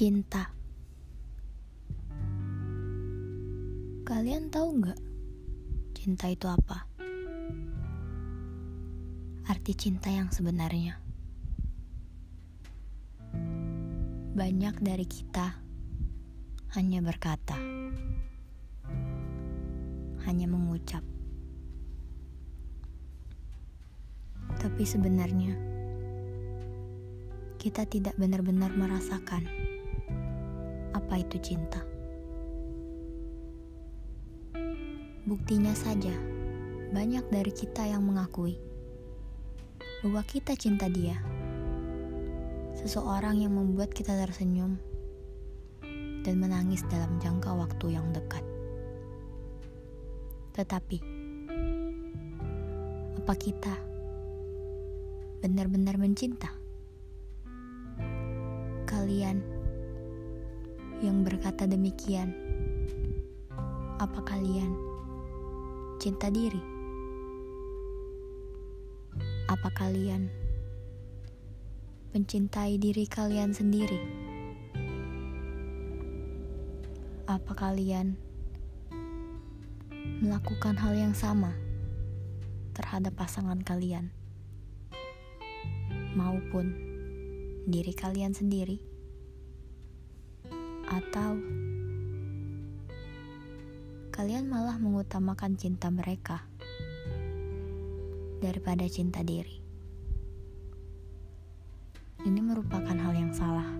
Cinta. Kalian tahu nggak cinta itu apa? Arti cinta yang sebenarnya. Banyak dari kita hanya berkata Hanya mengucap. Tapi sebenarnya kita tidak benar-benar merasakan apa itu cinta. Buktinya saja, banyak dari kita yang mengakui bahwa kita cinta dia. Seseorang yang membuat kita tersenyum dan menangis dalam jangka waktu yang dekat. Tetapi, apa kita benar-benar mencinta? kalian yang berkata demikian, apa kalian cinta diri? Apa kalian mencintai diri kalian sendiri? Apa kalian melakukan hal yang sama terhadap pasangan kalian maupun diri kalian sendiri, atau kalian malah mengutamakan cinta mereka daripada cinta diri. Ini merupakan hal yang salah,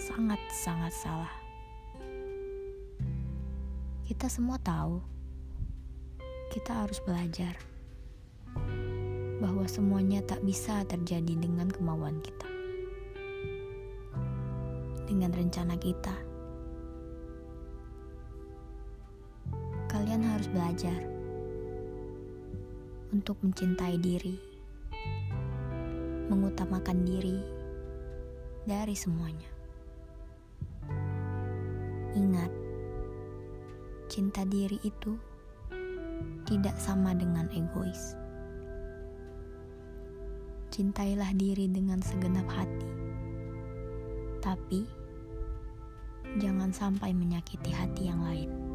sangat-sangat salah. Kita semua tahu, kita harus belajar bahwa semuanya tak bisa terjadi dengan kemauan kita, dengan rencana kita. Kalian harus belajar untuk mencintai diri, mengutamakan diri dari semuanya. Ingat, cinta diri itu tidak sama dengan egois. Cintailah diri dengan segenap hati, tapi jangan sampai menyakiti hati yang lain.